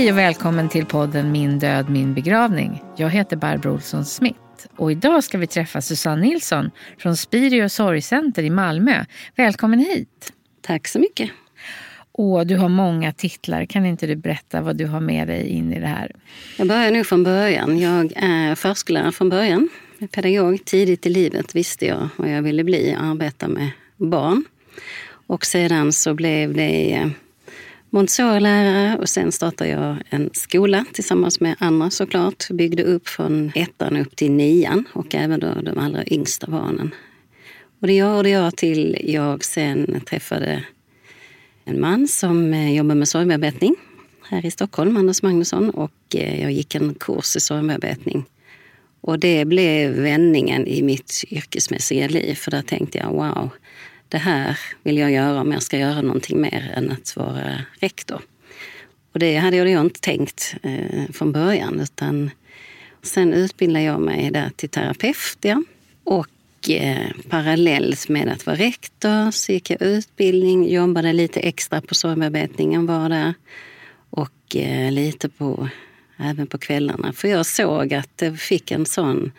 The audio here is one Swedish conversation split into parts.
Hej och välkommen till podden Min död, min begravning. Jag heter Barbro Olsson Smith och idag ska vi träffa Susanne Nilsson från Spirio Sorgcenter i Malmö. Välkommen hit! Tack så mycket. Och du har många titlar. Kan inte du berätta vad du har med dig in i det här? Jag börjar nog från början. Jag är förskollärare från början. Pedagog. Tidigt i livet visste jag vad jag ville bli, arbeta med barn. Och sedan så blev det Montessori-lärare och sen startade jag en skola tillsammans med andra såklart. Byggde upp från ettan upp till nian och även då de allra yngsta barnen. Och det gjorde jag till jag sen träffade en man som eh, jobbar med sorgbearbetning här i Stockholm, Anders Magnusson. Och eh, jag gick en kurs i sorgbearbetning. Och det blev vändningen i mitt yrkesmässiga liv. För där tänkte jag, wow, det här vill jag göra om jag ska göra någonting mer än att vara rektor. Och det hade jag inte tänkt eh, från början. Utan sen utbildade jag mig där till terapeut. Ja. Och eh, parallellt med att vara rektor så gick jag utbildning, jobbade lite extra på sorgbearbetningen var där. Och eh, lite på, även på kvällarna. För jag såg att det fick en sån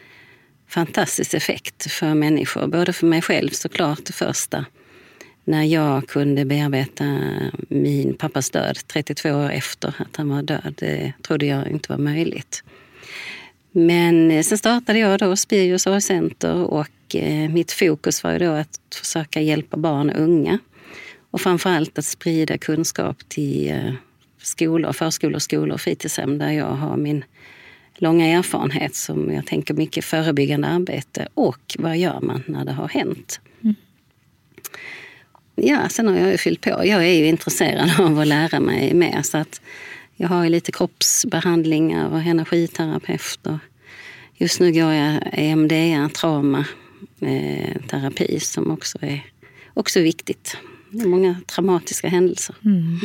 fantastisk effekt för människor. Både för mig själv såklart det första. När jag kunde bearbeta min pappas död 32 år efter att han var död. Det trodde jag inte var möjligt. Men eh, sen startade jag då Spirio Sorgcenter och eh, mitt fokus var ju då att försöka hjälpa barn och unga. Och framförallt att sprida kunskap till eh, skolor, förskolor, skolor och fritidshem där jag har min långa erfarenhet som jag tänker mycket förebyggande arbete och vad gör man när det har hänt. Mm. Ja, sen har jag ju fyllt på. Jag är ju intresserad av att lära mig mer så att jag har ju lite kroppsbehandlingar och energiterapeut. Och just nu går jag EMDR, traumaterapi, som också är också viktigt. Det är många traumatiska händelser. Mm.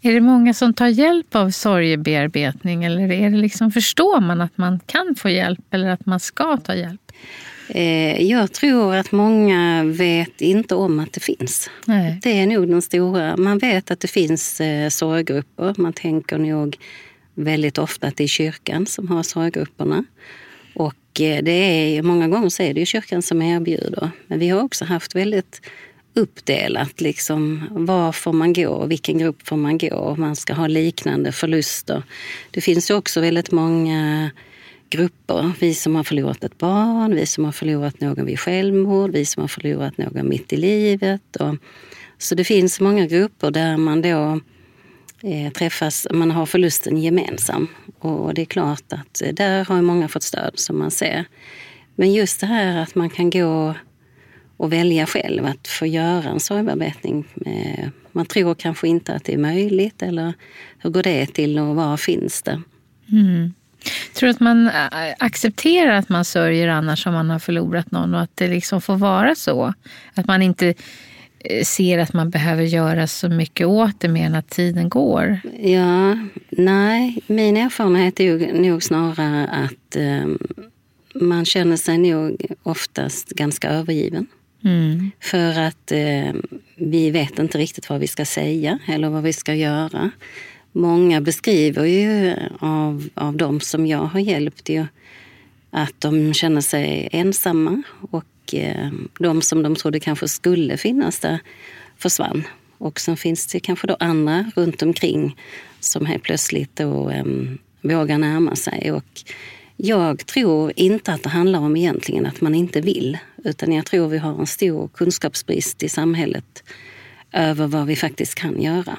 Är det många som tar hjälp av sorgebearbetning eller är det liksom, förstår man att man kan få hjälp eller att man ska ta hjälp? Eh, jag tror att många vet inte om att det finns. Nej. Det är nog den stora... Man vet att det finns eh, sorggrupper. Man tänker nog väldigt ofta att det är kyrkan som har sorggrupperna. Och eh, det är, många gånger så är det ju kyrkan som erbjuder. Men vi har också haft väldigt uppdelat. Liksom, var får man gå? Vilken grupp får man gå? Man ska ha liknande förluster. Det finns ju också väldigt många grupper. Vi som har förlorat ett barn, vi som har förlorat någon vid självmord, vi som har förlorat någon mitt i livet. Och, så det finns många grupper där man då eh, träffas, man har förlusten gemensam. Och det är klart att eh, där har många fått stöd som man ser. Men just det här att man kan gå och välja själv att få göra en sorgbearbetning. Man tror kanske inte att det är möjligt eller hur går det till och var finns det? Mm. Tror du att man accepterar att man sörjer annars om man har förlorat någon och att det liksom får vara så? Att man inte ser att man behöver göra så mycket åt det mer än att tiden går? Ja, nej, min erfarenhet är nog snarare att eh, man känner sig nog oftast ganska övergiven. Mm. För att eh, vi vet inte riktigt vad vi ska säga eller vad vi ska göra. Många beskriver ju av, av de som jag har hjälpt ju att de känner sig ensamma och eh, de som de trodde kanske skulle finnas där försvann. Och sen finns det kanske då andra runt omkring som helt plötsligt då, eh, vågar närma sig. Och jag tror inte att det handlar om egentligen att man inte vill. Utan jag tror vi har en stor kunskapsbrist i samhället över vad vi faktiskt kan göra.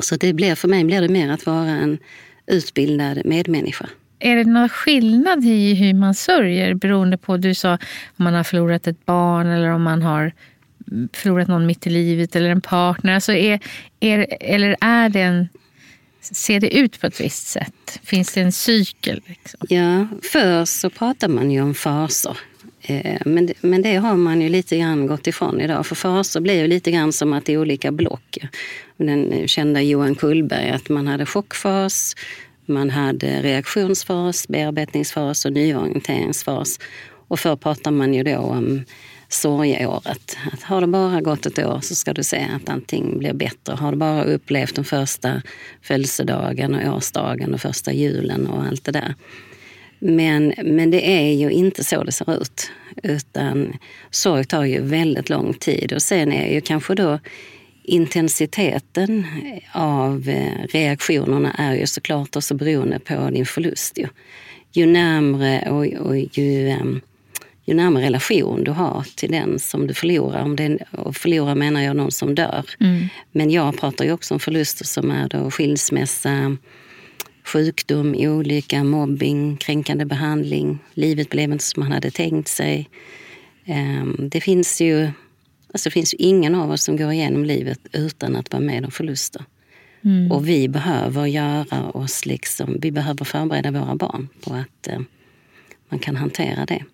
Så det blir, för mig blir det mer att vara en utbildad medmänniska. är det någon skillnad i hur man sörjer beroende på, du sa om man har förlorat ett barn eller om man har förlorat någon mitt i livet eller en partner? Alltså är, är, eller är det en, ser det ut på ett visst sätt? Finns det en cykel? Liksom? Ja, först så pratar man ju om faser. Eh, men, men det har man ju lite grann gått ifrån idag. För faser blir ju lite grann som att det är olika block. Den kända Johan Kullberg, att man hade chockfas, man hade reaktionsfas, bearbetningsfas och nyorienteringsfas. Och förr pratade man ju då om sorgeåret. Att har det bara gått ett år så ska du se att allting blir bättre. Har du bara upplevt den första födelsedagen och årsdagen och första julen och allt det där. Men, men det är ju inte så det ser ut. Utan sorg tar ju väldigt lång tid och sen är ju kanske då intensiteten av eh, reaktionerna är ju såklart också beroende på din förlust. Ju, ju närmre och, och ju, ehm, ju närmare relation du har till den som du förlorar. Om det, och förlorar menar jag någon som dör. Mm. Men jag pratar ju också om förluster som är då skilsmässa, sjukdom, olycka, mobbing, kränkande behandling. Livet blev inte som man hade tänkt sig. Ehm, det finns ju Alltså det finns ju ingen av oss som går igenom livet utan att vara med om förluster. Mm. Och vi behöver göra oss liksom, vi behöver förbereda våra barn på att eh, man kan hantera det.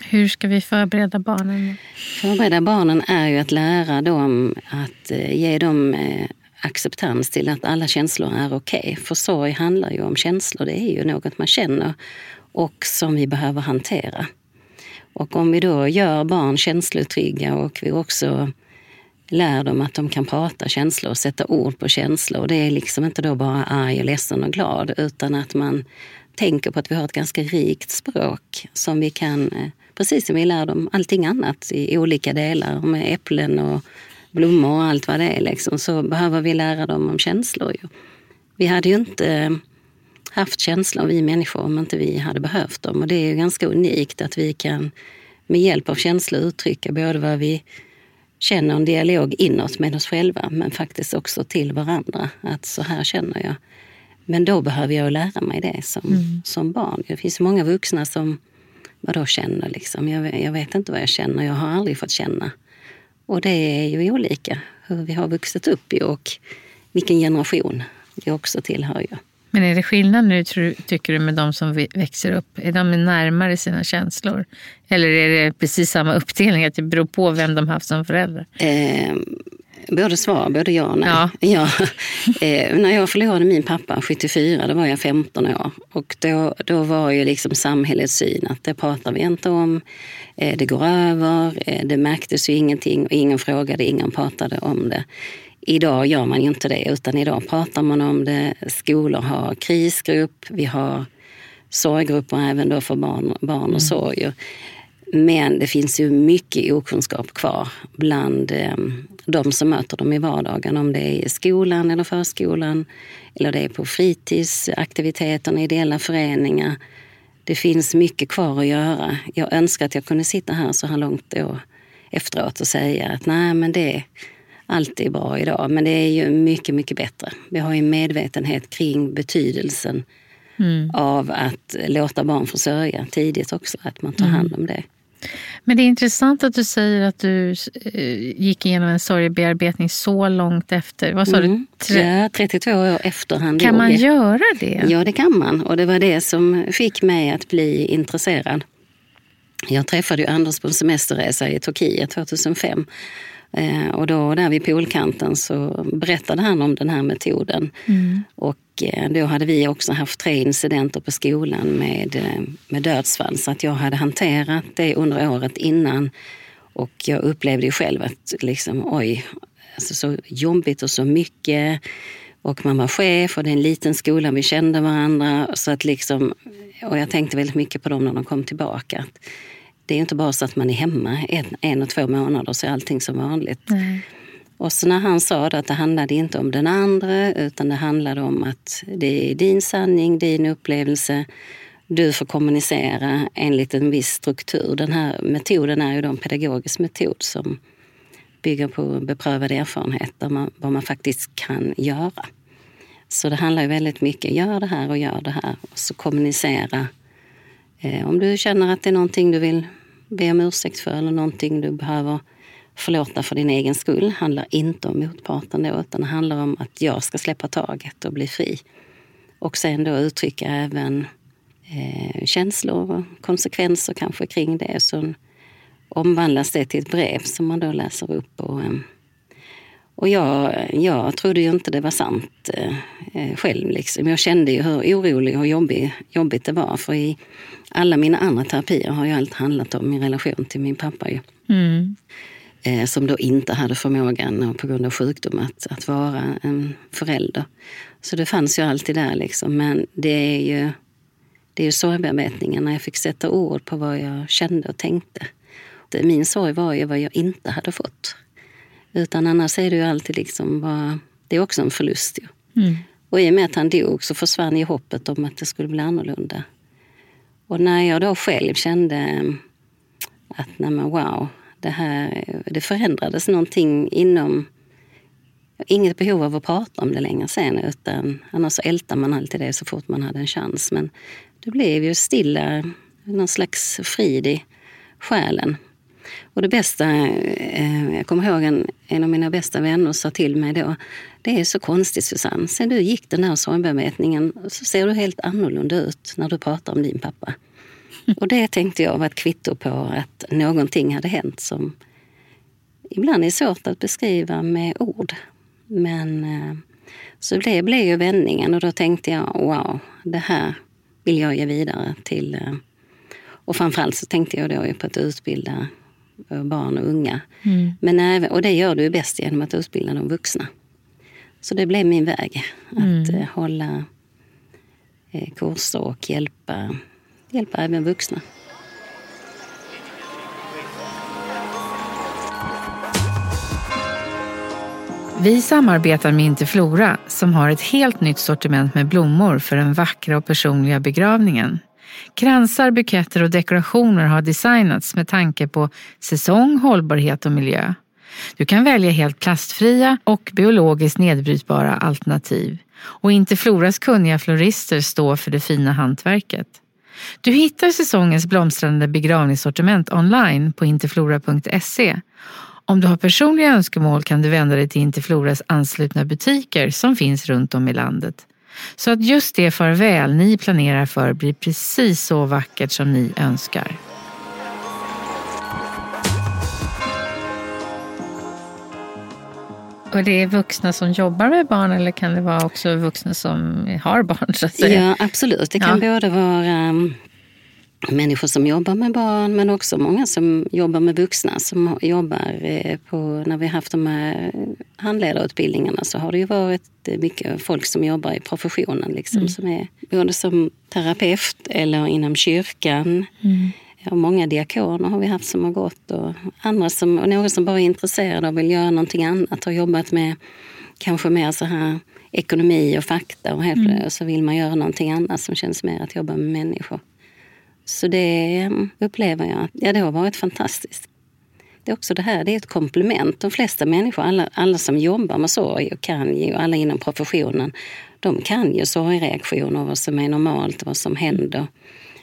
Hur ska vi förbereda barnen? Förbereda barnen är ju att lära dem att eh, ge dem eh, acceptans till att alla känslor är okej. Okay. För sorg handlar ju om känslor, det är ju något man känner och som vi behöver hantera. Och om vi då gör barn känslotrygga och vi också lär dem att de kan prata känslor och sätta ord på känslor. Det är liksom inte då bara arg, ledsen och glad utan att man tänker på att vi har ett ganska rikt språk som vi kan, eh, precis som vi lär dem allting annat i olika delar med äpplen och blommor och allt vad det är, liksom, så behöver vi lära dem om känslor. Vi hade ju inte haft känslor, vi människor, om inte vi hade behövt dem. Och det är ju ganska unikt att vi kan med hjälp av känslor uttrycka både vad vi känner, en dialog inåt med oss själva, men faktiskt också till varandra. Att så här känner jag. Men då behöver jag lära mig det som, mm. som barn. Det finns många vuxna som vad då känner. Liksom. Jag, jag, vet inte vad jag känner, jag har aldrig fått känna. Och det är ju olika hur vi har vuxit upp i och vilken generation vi också tillhör. Ju. Men är det skillnad nu, tycker du, med de som växer upp? Är de närmare sina känslor? Eller är det precis samma uppdelning, att det beror på vem de haft som förälder? Eh, både svar, både ja och nej. Ja. ja. Eh, när jag förlorade min pappa 74, då var jag 15 år. Och då, då var ju liksom samhällets syn att det pratar vi inte om. Eh, det går över, eh, det märktes ju ingenting och ingen frågade, ingen pratade om det. Idag gör man ju inte det, utan idag pratar man om det. Skolor har krisgrupp, vi har sorggrupper även då för barn, barn och mm. sorg. Men det finns ju mycket okunskap kvar bland eh, de som möter dem i vardagen. Om det är i skolan eller förskolan eller det är på fritidsaktiviteterna, ideella föreningar. Det finns mycket kvar att göra. Jag önskar att jag kunde sitta här så här långt då efteråt och säga att nej men det allt är bra idag. Men det är ju mycket, mycket bättre. Vi har ju medvetenhet kring betydelsen mm. av att låta barn försörja tidigt också. Att man tar mm. hand om det. Men det är intressant att du säger att du eh, gick igenom en sorgebearbetning så långt efter. Vad sa mm. du? Ja, 32 år efter han Kan dog. man göra det? Ja, det kan man. Och det var det som fick mig att bli intresserad. Jag träffade ju Anders på en semesterresa i Turkiet 2005 Eh, och då där vid poolkanten så berättade han om den här metoden. Mm. Och eh, då hade vi också haft tre incidenter på skolan med, eh, med dödsfall. Så att jag hade hanterat det under året innan. Och jag upplevde ju själv att liksom, oj, alltså så jobbigt och så mycket. Och man var chef och det är en liten skola, vi kände varandra. Så att liksom, och jag tänkte väldigt mycket på dem när de kom tillbaka. Det är inte bara så att man är hemma en, en och två månader så är allting som vanligt. Nej. Och så när han sa att det handlade inte om den andra utan det handlade om att det är din sanning, din upplevelse. Du får kommunicera enligt en viss struktur. Den här metoden är ju en pedagogisk metod som bygger på beprövad erfarenhet, där man, vad man faktiskt kan göra. Så det handlar ju väldigt mycket, gör det här och gör det här. Och så kommunicera. Eh, om du känner att det är någonting du vill be om ursäkt för eller någonting du behöver förlåta för din egen skull handlar inte om motparten då, utan det handlar om att jag ska släppa taget och bli fri. Och sen då uttrycka även eh, känslor och konsekvenser kanske kring det. Så omvandlas det till ett brev som man då läser upp. Och, eh, och jag, jag trodde ju inte det var sant eh, eh, själv. Liksom. Jag kände ju hur orolig och jobbig, jobbigt det var. För i alla mina andra terapier har ju allt handlat om min relation till min pappa. Ju. Mm. Eh, som då inte hade förmågan på grund av sjukdom att, att vara en förälder. Så det fanns ju alltid där liksom. Men det är ju, det är ju sorgbearbetningen när jag fick sätta ord på vad jag kände och tänkte. Min sorg var ju vad jag inte hade fått. Utan annars är det ju alltid liksom bara, det är också en förlust ju. Mm. Och i och med att han dog så försvann ju hoppet om att det skulle bli annorlunda. Och när jag då själv kände att nej men wow, det här det förändrades någonting inom Inget behov av att prata om det längre sen utan annars så ältar man alltid det så fort man hade en chans. Men det blev ju stilla, någon slags frid i själen. Och det bästa, eh, jag kommer ihåg en, en av mina bästa vänner sa till mig då, det är så konstigt Susanne, sen du gick den här sorgbearbetningen så ser du helt annorlunda ut när du pratar om din pappa. Och det tänkte jag var ett kvitto på att någonting hade hänt som ibland är svårt att beskriva med ord. Men eh, så det blev ju vändningen och då tänkte jag wow, det här vill jag ge vidare till... Eh, och framförallt så tänkte jag då på att utbilda barn och unga. Mm. Men även, och det gör du bäst genom att utbilda de vuxna. Så det blev min väg, att mm. Eh, hålla kurser och hjälpa, hjälpa även vuxna. Vi samarbetar med Interflora som har ett helt nytt sortiment med blommor för den vackra och personliga begravningen. Kransar, buketter och dekorationer har designats med tanke på säsong, hållbarhet och miljö. Du kan välja helt plastfria och biologiskt nedbrytbara alternativ. Och Interfloras kunniga florister står för det fina hantverket. Du hittar säsongens blomstrande begravningssortiment online på interflora.se om du har personliga önskemål kan du vända dig till Interfloras anslutna butiker som finns runt om i landet. Så att just det farväl ni planerar för blir precis så vackert som ni önskar. Och det är vuxna som jobbar med barn eller kan det vara också vuxna som har barn? Så att säga? Ja, absolut. Det kan ja. både vara människor som jobbar med barn men också många som jobbar med vuxna som jobbar eh, på, när vi haft de här handledarutbildningarna så har det ju varit mycket folk som jobbar i professionen liksom mm. som är både som terapeut eller inom kyrkan. Mm. Ja, många diakoner har vi haft som har gått och andra som, och några som bara är intresserade och vill göra någonting annat, har jobbat med kanske mer så här ekonomi och fakta och, helt, mm. och så vill man göra någonting annat som känns mer att jobba med människor. Så det mm, upplever jag, ja det har varit fantastiskt. Det är också det här, det är ett komplement. De flesta människor, alla, alla som jobbar med sorg och kan ju, alla inom professionen, de kan ju sorgreaktioner, vad som är normalt och vad som händer.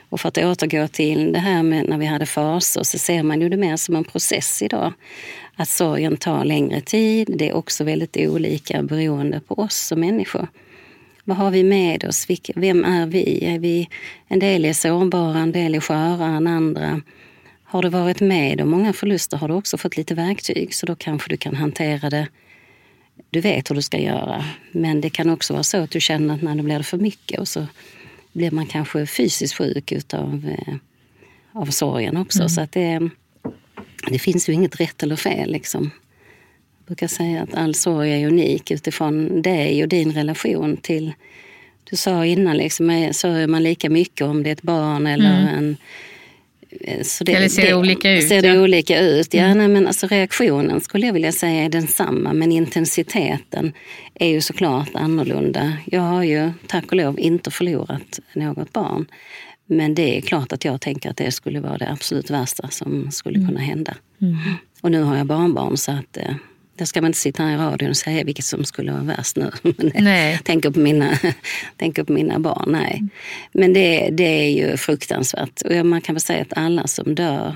Och för att återgå till det här med när vi hade faser så ser man ju det mer som en process idag. Att sorgen tar längre tid, det är också väldigt olika beroende på oss som människor. Vad har vi med oss? Vem är vi? Är vi en del är sårbara, en del är skörare än andra. Har du varit med om många förluster har du också fått lite verktyg så då kanske du kan hantera det. Du vet hur du ska göra. Men det kan också vara så att du känner att när det blir för mycket och så blir man kanske fysiskt sjuk utav, eh, av sorgen också. Mm. Så att det, det finns ju inget rätt eller fel. Liksom. Jag brukar säga att all sorg är unik utifrån dig och din relation till... Du sa innan, liksom, sörjer man lika mycket om det är ett barn eller mm. en... Eh, så det, eller ser det, det olika ut? Ser det ja. olika ut? Ja, mm. nej, men alltså reaktionen skulle jag vilja säga är densamma men intensiteten är ju såklart annorlunda. Jag har ju tack och lov inte förlorat något barn. Men det är klart att jag tänker att det skulle vara det absolut värsta som skulle mm. kunna hända. Mm. Och nu har jag barnbarn så att eh, det ska man inte sitta här i radion och säga vilket som skulle vara värst nu. Men tänker, på mina, tänker på mina barn, nej. Men det, det är ju fruktansvärt. Och man kan väl säga att alla som dör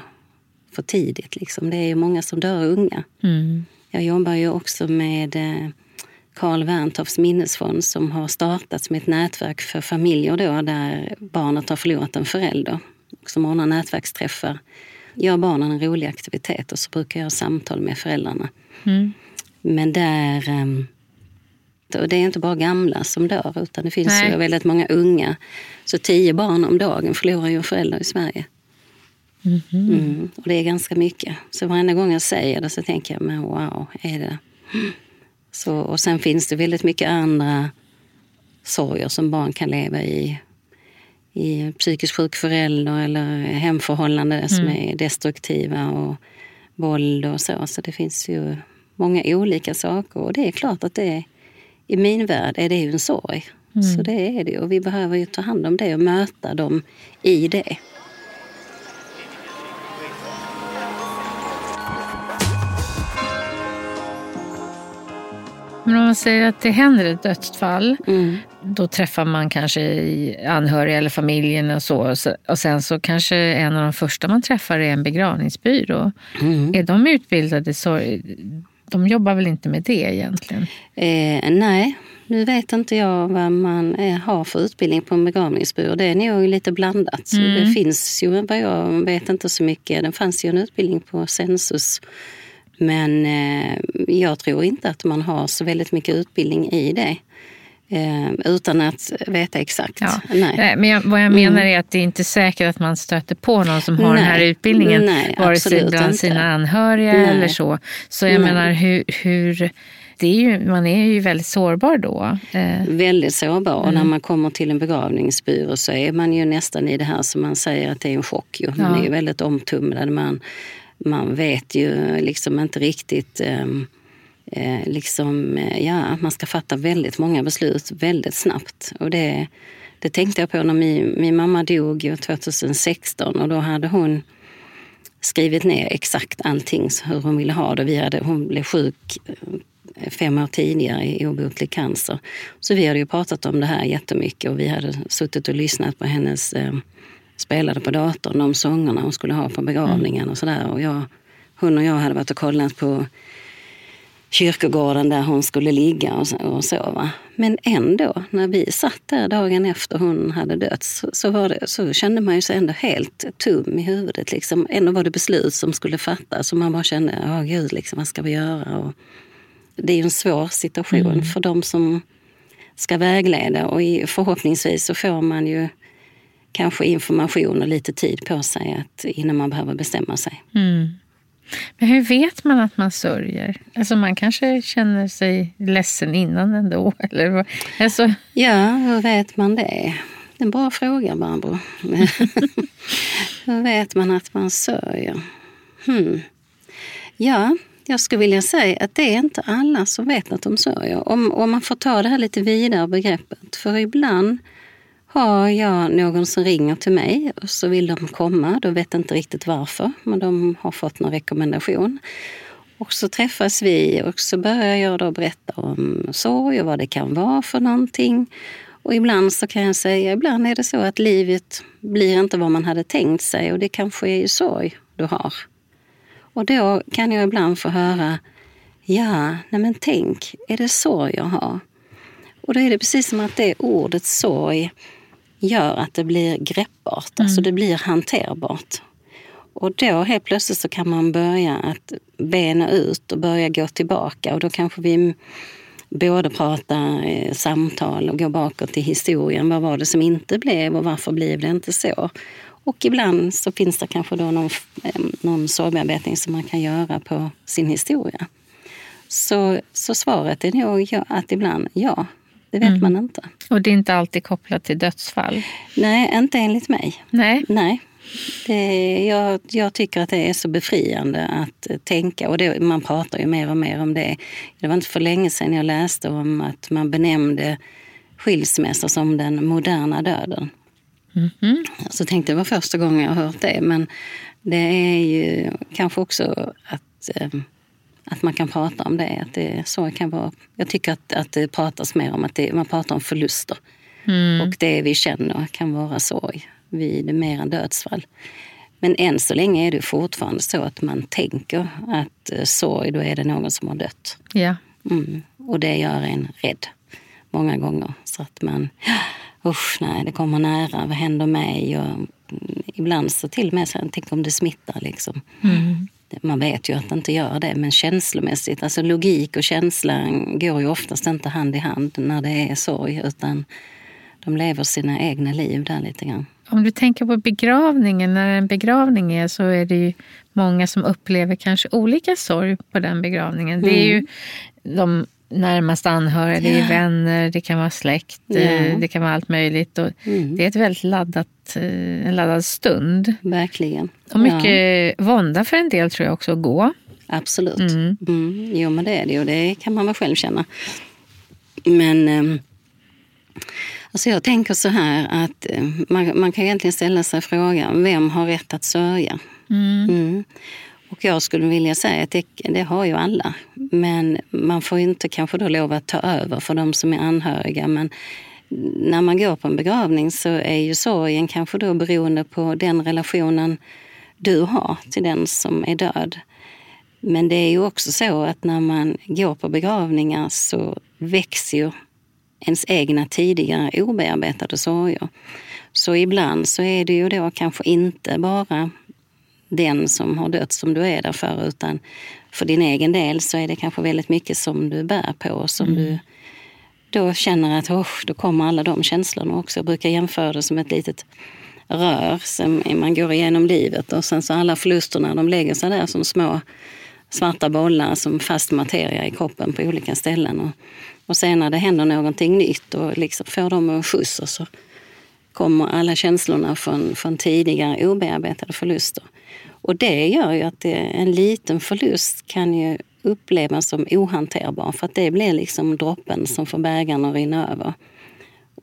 för tidigt, liksom, det är ju många som dör unga. Mm. Jag jobbar ju också med eh, Karl Werntoffs minnesfond som har startats med ett nätverk för familjer då, där barnet har förlorat en förälder. Som ordnar nätverksträffar. Gör barnen en rolig aktivitet och så brukar jag ha samtal med föräldrarna. Mm. Men där... ehm, och det är inte bara gamla som dör utan det finns Nej. ju väldigt många unga. Så tio barn om dagen förlorar ju en förälder i Sverige. Mhm. Mm, och det är ganska mycket. Så varenda gång jag säger det så tänker jag, men wow, är det... Så, och sen finns det väldigt mycket andra sorger som barn kan leva i. I psykiskt sjuk förälder eller hemförhållanden som är destruktiva och våld och så. Så det finns ju många olika saker. Och det är klart att det är, i min värld är det ju en sorg. Så det är det ju. Och vi behöver ju ta hand om det och möta dem i det. Men om man säger att det händer ett dödsfall, Mm. då träffar man kanske anhöriga eller familjen och så. och sen så kanske en av de första man träffar är en begravningsbyrå. Mm. Är de utbildade så... De jobbar väl inte med det egentligen? Eh, nej, nu vet inte jag vad man eh, har för utbildning på en begravningsbyrå. Det är nog lite blandat. Så Det finns ju, vad jag vet inte så mycket, det fanns ju en utbildning på Census. Men eh, jag tror inte att man har så väldigt mycket utbildning i det. Eh, utan att veta exakt. Ja. Nej. Nej, men jag, vad jag menar är att det är inte säkert att man stöter på någon som har den här Nej. utbildningen. Nej, vare sig bland inte. sina anhöriga Nej. eller så. Så jag Nej. menar hur... hur det är ju, man är ju väldigt sårbar då. Eh, Väldigt sårbar. Och när man kommer till en begravningsbyrå så är man ju nästan i det här som man säger att det är en chock. Ju. Man Ja. är ju väldigt omtumlad. Man, man vet ju liksom inte riktigt... Ehm, eh, liksom, eh, ja, man ska fatta väldigt många beslut väldigt snabbt. Och det, det tänkte jag på när min, min mamma dog 2016 och då hade hon skrivit ner exakt allting hur hon ville ha det. Vi hade, hon blev sjuk eh, fem år tidigare i obotlig cancer. Så vi hade ju pratat om det här jättemycket och vi hade suttit och lyssnat på hennes eh, spelade på datorn de sångerna hon skulle ha på begravningen och sådär. Och jag, hon och jag hade varit och kollat på kyrkogården där hon skulle ligga och. Och så va. Men ändå, när vi satt där dagen efter hon hade dött så, så, det, så kände man ju sig ändå helt tum i huvudet. Liksom. Ändå var det beslut som skulle fattas och man bara kände, åh gud, liksom, vad ska vi göra? Och det är ju en svår situation för de som ska vägleda och i- förhoppningsvis så får man ju kanske information och lite tid på sig att, innan man behöver bestämma sig. mm. Men hur vet man att man sörjer? Alltså man kanske känner sig ledsen innan ändå. Eller vad? Alltså, Ja, hur vet man det? Det är en bra fråga, Barbro. hur vet man att man sörjer? Hmm. Ja, jag skulle vilja säga att det är inte alla som vet att de sörjer. Om, om man får ta det här lite vidare begreppet. För ibland har jag någon som ringer till mig och så vill de komma. De vet inte riktigt varför, men de har fått någon rekommendation. Och så träffas vi och så börjar jag då berätta om sorg och vad det kan vara för någonting. Och ibland så kan jag säga, ibland är det så att livet blir inte vad man hade tänkt sig och det kanske är ju sorg du har. Och då kan jag ibland få höra, ja, nej men tänk, är det sorg jag har? Och då är det precis som att det ordet sorg gör att det blir greppbart, alltså det blir hanterbart. Och då helt plötsligt så kan man börja att bena ut och börja gå tillbaka och då kanske vi både pratar eh, samtal och går bakåt i historien. Vad var det som inte blev och varför blev det inte så? Och ibland så finns det kanske då någon, eh, någon sorgbearbetning som man kan göra på sin historia. Så, så svaret är nog att ibland ja, det vet man inte. och det är inte alltid kopplat till dödsfall. Nej, inte enligt mig. Nej. Nej. Det, jag, jag tycker att det är så befriande att tänka. Och det, man pratar ju mer och mer om det. Det var inte för länge sedan jag läste om att man benämnde skilsmässa som den moderna döden. Mhm. Så tänkte det var första gången jag hört det. Men det är ju kanske också att, eh, att man kan prata om det. Att det så kan vara. Jag tycker att, att det pratas mer om att det, man pratar om förluster. Mm. Och det vi känner kan vara sorg vid mer än dödsfall. Men än så länge är det fortfarande så att man tänker att eh, sorg, då är det någon som har dött. Ja. Mm. Och det gör en rädd många gånger. Så att man, usch nej, det kommer nära, vad händer mig? Och mm, ibland så till och med så tänk om det smittar liksom. Mm. Man vet ju att det inte gör det, men känslomässigt, alltså logik och känsla går ju oftast inte hand i hand när det är sorg, utan de lever sina egna liv där lite grann. Om du tänker på begravningen, när en begravning är så är det ju många som upplever kanske olika sorg på den begravningen. Mm. Det är ju mm. de närmaste anhöriga, det är vänner, det kan vara släkt, yeah. det kan vara allt möjligt. Och mm. Det är ett väldigt laddat, eh, en laddad stund. Verkligen. Och mycket ja. vånda för en del tror jag också att gå. Absolut. Mm. Mm. Jo men det är det och det kan man väl själv känna. Men ehm, Alltså jag tänker så här att eh, man, man kan egentligen ställa sig frågan, vem har rätt att sörja? Mm. Och jag skulle vilja säga att det, det, har ju alla. Men man får inte kanske då lov att ta över för de som är anhöriga. Men när man går på en begravning så är ju sorgen kanske då beroende på den relationen du har till den som är död. Men det är ju också så att när man går på begravningar så växer ju ens egna tidigare obearbetade sorger. Så ibland så är det ju då kanske inte bara den som har dött som du är där för utan för din egen del så är det kanske väldigt mycket som du bär på och som mm. du då känner att oh, då kommer alla de känslorna också. Jag brukar jämföra det som ett litet rör som man går igenom livet och sen så alla förlusterna de lägger sig där som små svarta bollar som fast materia i kroppen på olika ställen. Och och sen när det händer någonting nytt och liksom får dem en skjuts och så kommer alla känslorna från, från tidigare obearbetade förluster. Och det gör ju att det, en liten förlust kan ju upplevas som ohanterbar för att det blir liksom droppen som får bägaren att rinna över.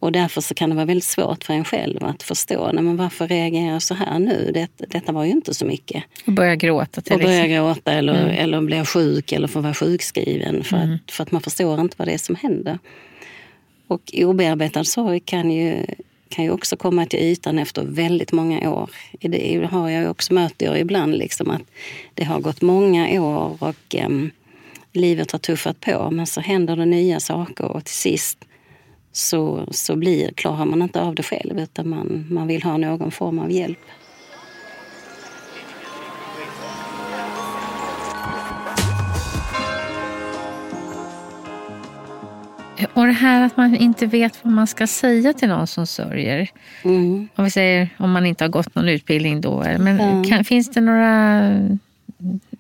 Och därför så kan det vara väldigt svårt för en själv att förstå, nej men varför reagerar jag så här nu? Det, detta var ju inte så mycket. Och börja gråta till Och börja gråta eller, mm. eller bli sjuk eller få vara sjukskriven för, mm. att, för att man förstår inte vad det är som händer. Och obearbetad sorg kan ju, kan ju också komma till ytan efter väldigt många år. Det har jag också möter jag ibland, liksom, att det har gått många år och um, livet har tuffat på men så händer det nya saker och till sist så, så blir, klarar man inte av det själv utan man, man vill ha någon form av hjälp. Och det här att man inte vet vad man ska säga till någon som sörjer. Mm. Om vi säger om man inte har gått någon utbildning då. Men ja. kan, finns det några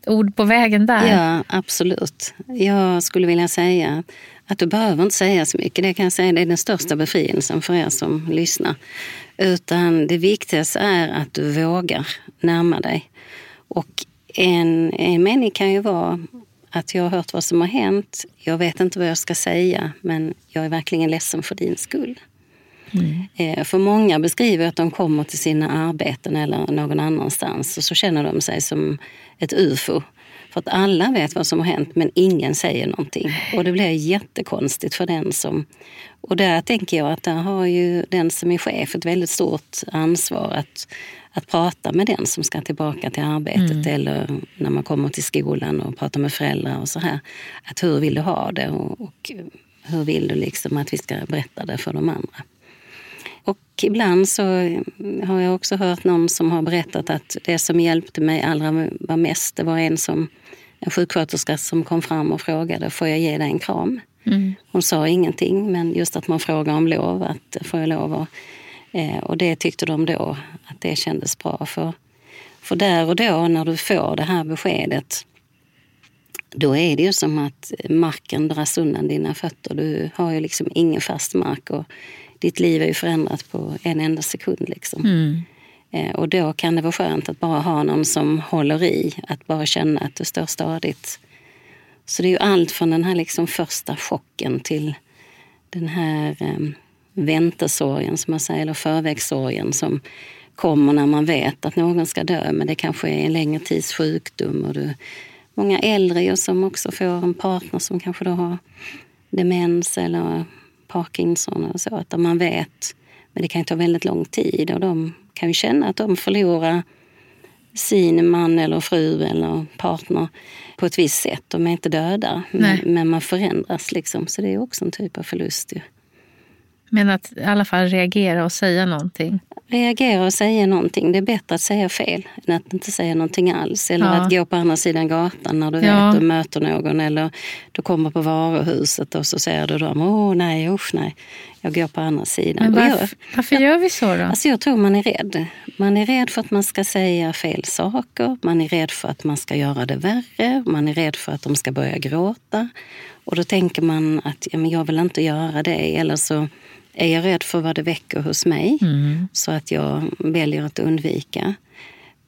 ord på vägen där? Ja, absolut. Jag skulle vilja säga att du behöver inte säga så mycket. Det kan jag säga det är den största befrielsen för er som lyssnar. Utan det viktigaste är att du vågar närma dig. Och en, en mening kan ju vara att jag har hört vad som har hänt. Jag vet inte vad jag ska säga, men jag är verkligen ledsen för din skull. Mm. Eh, för många beskriver att de kommer till sina arbeten eller någon annanstans och så känner de sig som ett ufo. För att alla vet vad som har hänt men ingen säger någonting. Och det blir jättekonstigt för den som... Och där tänker jag att där har ju den som är chef ett väldigt stort ansvar att, att prata med den som ska tillbaka till arbetet mm. eller när man kommer till skolan och pratar med föräldrar och så här. Att hur vill du ha det och, och hur vill du liksom att vi ska berätta det för de andra? Och ibland så har jag också hört någon som har berättat att det som hjälpte mig allra mest, det var en som en sjuksköterska som kom fram och frågade, får jag ge dig en kram? Mm. Hon sa ingenting, men just att man frågar om lov, att får jag lov? Och, eh, och det tyckte de då att det kändes bra. För, för där och då när du får det här beskedet, då är det ju som att marken dras undan dina fötter. Du har ju liksom ingen fast mark och ditt liv är ju förändrat på en enda sekund. Liksom. Mm. Eh, och då kan det vara skönt att bara ha någon som håller i, att bara känna att du står stadigt. Så det är ju allt från den här liksom första chocken till den här eh, väntesorgen, som man säger, eller förvägssorgen som kommer när man vet att någon ska dö, men det kanske är en längre tids sjukdom och du många äldre som också får en partner som kanske då har demens eller Parkinson och så. Att man vet, men det kan ta väldigt lång tid och de kan ju känna att de förlorar sin man eller fru eller partner på ett visst sätt. De är inte döda, men, men, man förändras. liksom. Så det är också en typ av förlust. Ju. Men att i alla fall reagera och säga någonting? Reagera och säga någonting. Det är bättre att säga fel än att inte säga någonting alls. Eller ja. att gå på andra sidan gatan när du ja. vet du möter någon. Eller du kommer på varuhuset och så säger du dem, åh nej, usch nej. Jag går på andra sidan. Men varför, jag, varför gör vi så då? Alltså jag tror man är rädd. Man är rädd för att man ska säga fel saker. Man är rädd för att man ska göra det värre. Man är rädd för att de ska börja gråta. Och då tänker man att ja, men jag vill inte göra det. Eller så är jag rädd för vad det väcker hos mig mm. så att jag väljer att undvika.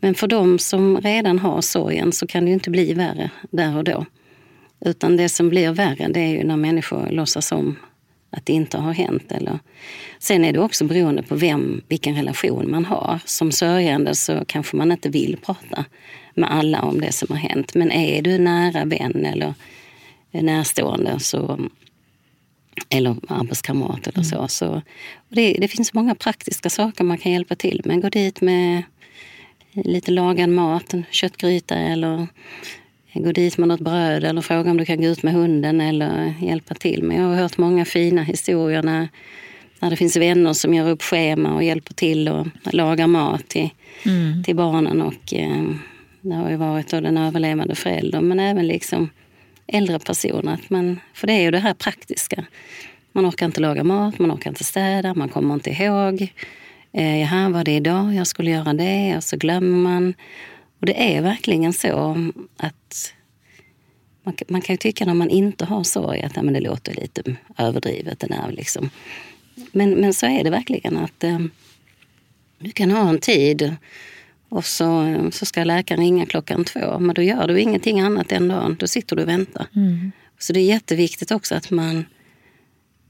Men för de som redan har sorgen så kan det ju inte bli värre där och då. Utan det som blir värre det är ju när människor låtsas om att det inte har hänt. Eller... Sen är det också beroende på vem, vilken relation man har. Som sörjande så kanske man inte vill prata med alla om det som har hänt. Men är du nära vän eller närstående så eller arbetskamrat eller så. Mm. så det, det, finns många praktiska saker man kan hjälpa till med. Gå dit med lite lagad mat, en köttgryta eller gå dit med något bröd eller fråga om du kan gå ut med hunden eller hjälpa till. Men jag har hört många fina historier när, när det finns vänner som gör upp schema och hjälper till och lagar mat till, mm. till barnen. Och, eh, det har ju varit då den överlevande föräldern men även liksom äldre personer. Att man, för det är ju det här praktiska. Man orkar inte laga mat, man orkar inte städa, man kommer inte ihåg. Eh, jaha, var det idag jag skulle göra det? Och så glömmer man. Och det är verkligen så att man, man kan ju tycka när man inte har sorg att ja, men det låter lite överdrivet. Den här, liksom. men, men så är det verkligen att eh, du kan ha en tid och så, så ska läkaren ringa klockan två. Men då gör du ingenting annat den dagen. Då sitter du och väntar. Mm. Så det är jätteviktigt också att man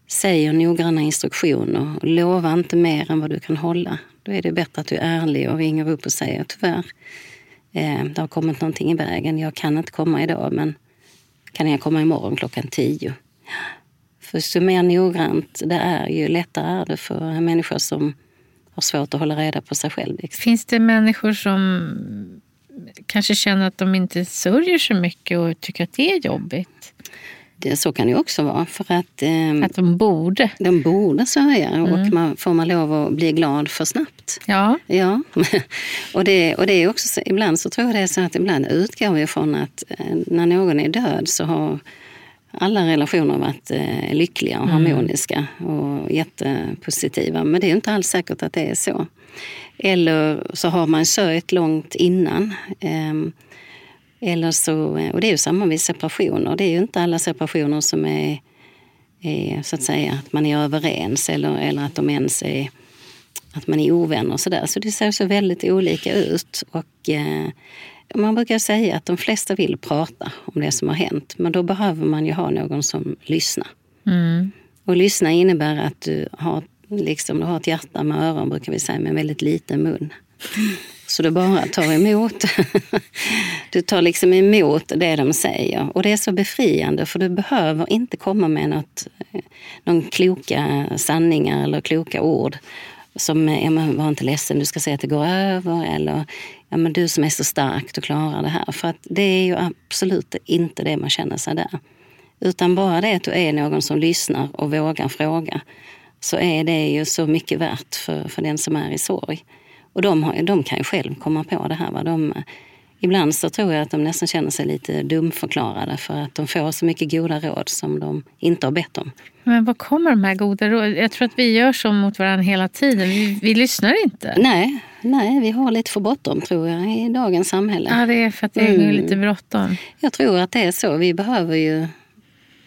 säger noggranna instruktioner. Lova inte mer än vad du kan hålla. Då är det bättre att du är ärlig och ringer upp och säger tyvärr, eh, det har kommit någonting i vägen. Jag kan inte komma idag men kan jag komma imorgon klockan tio? För så mer noggrant det är, ju lättare är det för människor som har svårt att hålla reda på sig själv. Liksom. Finns det människor som kanske känner att de inte sörjer så mycket och tycker att det är jobbigt? Det, så kan det också vara. För att, eh, att de borde? De borde sörja mm. och man, får man lov att bli glad för snabbt. Ja. ja. och, det, och det är också så, ibland så tror jag det är så att ibland utgår vi från att eh, när någon är död så har alla relationer varit eh, lyckliga och mm. harmoniska och jättepositiva. Men det är inte alls säkert att det är så. Eller så har man sörjt långt innan. Eh, eller så, och det är ju samma vid separationer. Det är ju inte alla separationer som är, är så att säga att man är överens eller, eller att de ens är att man är ovänner och sådär. Så det ser så väldigt olika ut. Och eh, man brukar säga att de flesta vill prata om det som har hänt. Men då behöver man ju ha någon som lyssnar. Mm. Och lyssna innebär att du har, liksom, du har ett hjärta med öron, brukar vi säga, med en väldigt liten mun. Så du bara tar emot. Du tar liksom emot det de säger. Och det är så befriande för du behöver inte komma med något, någon kloka sanningar eller kloka ord som men var inte ledsen, du ska säga att det går över. Eller ja, men du som är så stark, du klarar det här. För att det är ju absolut inte det man känner sig där. Utan bara det att du är någon som lyssnar och vågar fråga så är det ju så mycket värt för, för den som är i sorg. Och de, har, de kan ju själv komma på det här. Va? De, ibland så tror jag att de nästan känner sig lite dumförklarade för att de får så mycket goda råd som de inte har bett om. Men var kommer de här goda råden? Jag tror att vi gör så mot varandra hela tiden. Vi, vi lyssnar inte. Nej, nej, vi har lite för bråttom tror jag i dagens samhälle. Ja, det är för att det är mm. lite bråttom. Jag tror att det är så. Vi behöver ju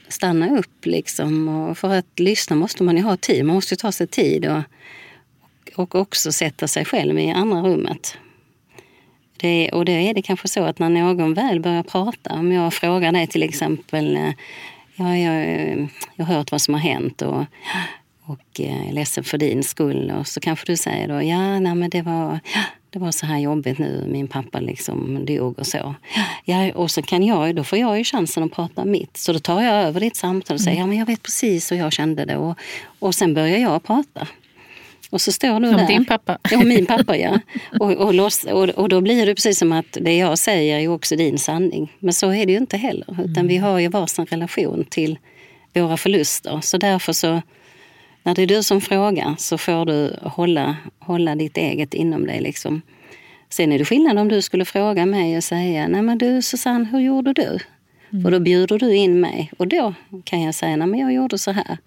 stanna upp liksom. Och för att lyssna måste man ju ha tid. Man måste ta sig tid och, och också sätta sig själv i andra rummet. Det, och då är det kanske så att när någon väl börjar prata, om jag frågar dig till exempel eh, ja, jag, jag har hört vad som har hänt och, och eh, är ledsen för din skull. Och så kanske du säger då, ja, nej, men det var, det var så här jobbigt nu, min pappa liksom dog och så. Ja, och så kan jag, då får jag ju chansen att prata mitt. Så då tar jag över ditt samtal och säger, mm. ja men jag vet precis hur jag kände det. Och, och sen börjar jag prata. Och så står du Som där. din pappa? Ja, min pappa ja. Och, och, loss, och, och då blir det precis som att det jag säger är också din sanning. Men så är det ju inte heller. Utan mm. vi har ju varsin relation till våra förluster. Så därför så, när det är du som frågar så får du hålla, hålla ditt eget inom dig. Liksom. Sen är det skillnad om du skulle fråga mig och säga, nej men du Susanne, hur gjorde du? Mm. Och då bjuder du in mig och då kan jag säga, nej men jag gjorde så här.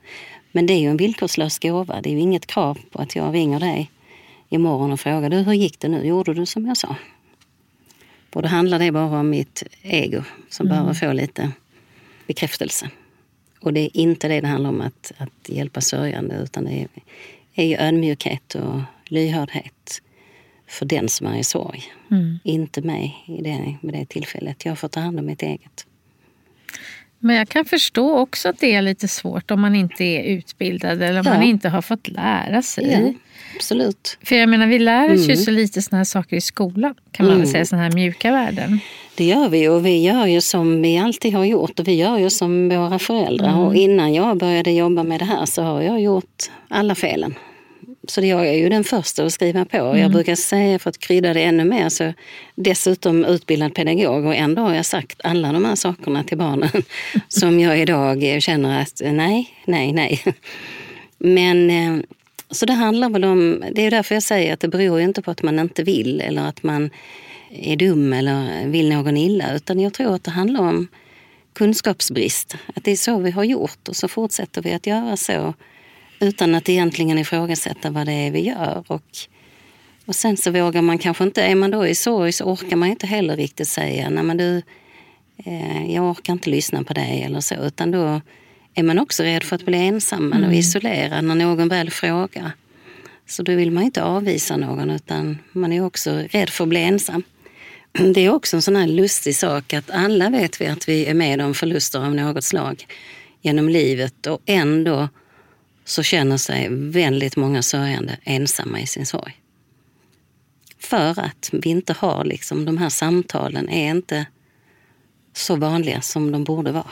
Men det är ju en villkorslös gåva. Det är ju inget krav på att jag ringer dig imorgon och frågar du, hur gick det nu? Gjorde du som jag sa? Och då handlar det bara om mitt ego som mm. behöver få lite bekräftelse. Och det är inte det det handlar om att, att hjälpa sörjande utan det är, är ju ödmjukhet och lyhördhet för den som är i sorg. Mm. Inte mig i det, med det tillfället. Jag får ta hand om mitt eget. Men jag kan förstå också att det är lite svårt om man inte är utbildad eller om ja. man inte har fått lära sig. Ja, absolut. För jag menar, vi lär oss mm. ju så lite såna här saker i skolan. Kan man mm. väl säga, såna här mjuka värden. Det gör vi och vi gör ju som vi alltid har gjort och vi gör ju som våra föräldrar. Mm. Och innan jag började jobba med det här så har jag gjort alla felen. Så jag är ju den första att skriva på. Mm. Jag brukar säga, för att krydda det ännu mer, så dessutom utbildad pedagog och ändå har jag sagt alla de här sakerna till barnen som jag idag känner att nej, nej, nej. Men eh, så det handlar väl om, det är därför jag säger att det beror ju inte på att man inte vill eller att man är dum eller vill någon illa, utan jag tror att det handlar om kunskapsbrist. Att det är så vi har gjort och så fortsätter vi att göra så utan att egentligen ifrågasätta vad det är vi gör. Och, och sen så vågar man kanske inte, är man då i sorg så orkar man inte heller riktigt säga, nej men du, eh, jag orkar inte lyssna på dig eller så. Utan då är man också rädd för att bli ensam mm. och isolerad när någon väl frågar. Så då vill man inte avvisa någon utan man är också rädd för att bli ensam. Det är också en sån här lustig sak att alla vet vi att vi är med om förluster av något slag genom livet och ändå så känner sig väldigt många sörjande ensamma i sin sorg. För att vi inte har liksom, de här samtalen är inte så vanliga som de borde vara.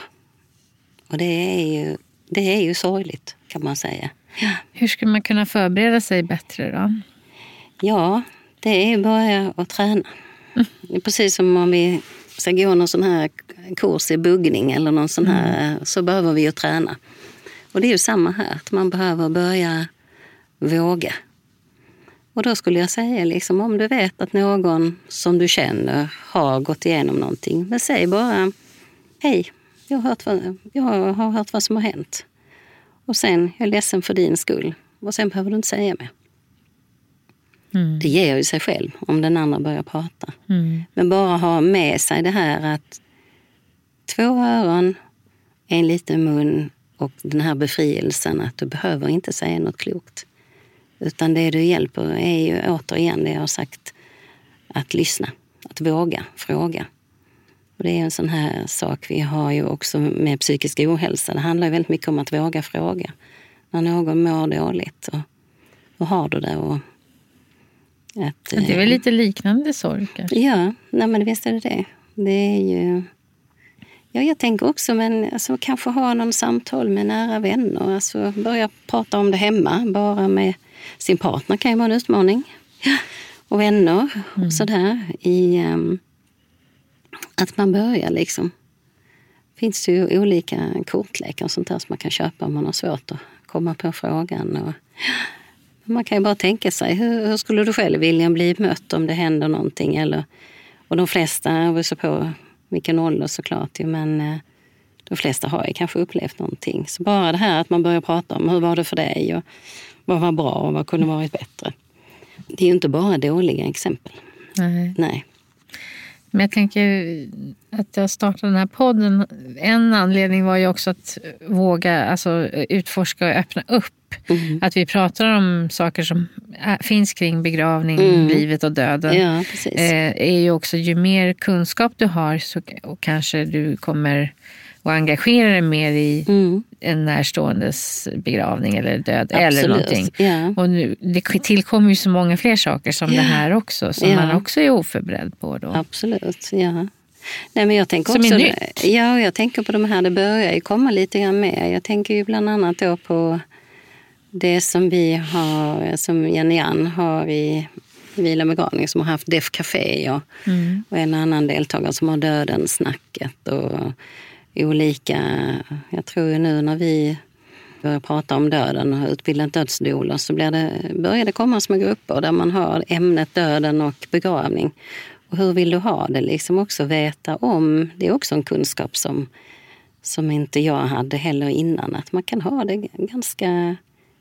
Och det är ju, det är ju sorgligt kan man säga. Ja. Hur ska man kunna förbereda sig bättre då? Ja, det är bara att träna. Mm. Precis som om vi ska gå någon sån här kurs i buggning eller någon sån här, mm. så behöver vi ju träna. Och det är ju samma här, att man behöver börja våga. Och då skulle jag säga, liksom, om du vet att någon som du känner har gått igenom någonting, men säg bara hej, jag har hört vad, jag har hört vad som har hänt. Och sen, jag är ledsen för din skull. Och sen behöver du inte säga mer. Mm. Det ger ju sig själv om den andra börjar prata. Mm. Men bara ha med sig det här att två öron, en liten mun och den här befrielsen att du behöver inte säga något klokt. Utan det du hjälper är ju återigen det jag har sagt, att lyssna, att våga fråga. Och det är en sån här sak vi har ju också med psykisk ohälsa. Det handlar ju väldigt mycket om att våga fråga. När någon mår dåligt, och, hur har du det? Och att, det är väl lite liknande sorg kanske? Ja, nej men visst är det det. Det är ju Ja, jag tänker också, men alltså, kanske ha någon samtal med nära vänner. Alltså, börja prata om det hemma, bara med sin partner kan ju vara en utmaning. Ja. Och vänner mm. och sådär. I, um, att man börjar liksom. finns det ju olika kortlekar och sånt där som man kan köpa om man har svårt att komma på frågan. Och, man kan ju bara tänka sig, hur, hur, skulle du själv vilja bli mött om det händer någonting? Eller, och de flesta, beror på vilken ålder såklart. Men eh, de flesta har ju kanske upplevt någonting. Så bara det här att man börjar prata om hur var det för dig och vad var bra och vad kunde varit bättre. Det är ju inte bara dåliga exempel. Nej. Nej. Men jag tänker att jag startade den här podden. En anledning var ju också att våga alltså, utforska och öppna upp. Mm. Att vi pratar om saker som finns kring begravning, mm. livet och döden. Ja, eh, är ju också, ju mer kunskap du har så och kanske du kommer och engagera dig mer i Mm. en närståendes begravning eller död Absolut, eller någonting. ja. Och nu, det tillkommer ju så många fler saker som det här också som Ja. man också är oförberedd på då. Absolut, ja. Nej, men jag tänker Som är nytt. Ja, jag tänker på de här, det börjar ju komma lite grann mer. Jag tänker ju bland annat då på det som vi har, som Jenny Ann har i Vila begravning som har haft Def Café och, Mm. och en annan deltagare som har Döden-snacket och olika, jag tror ju nu när vi börjar prata om döden och har utbildat dödsdoula så blir det, börjar det komma små grupper där man har ämnet döden och begravning. Och hur vill du ha det? Liksom också veta om, det är också en kunskap som, som inte jag hade heller innan, att man kan ha det ganska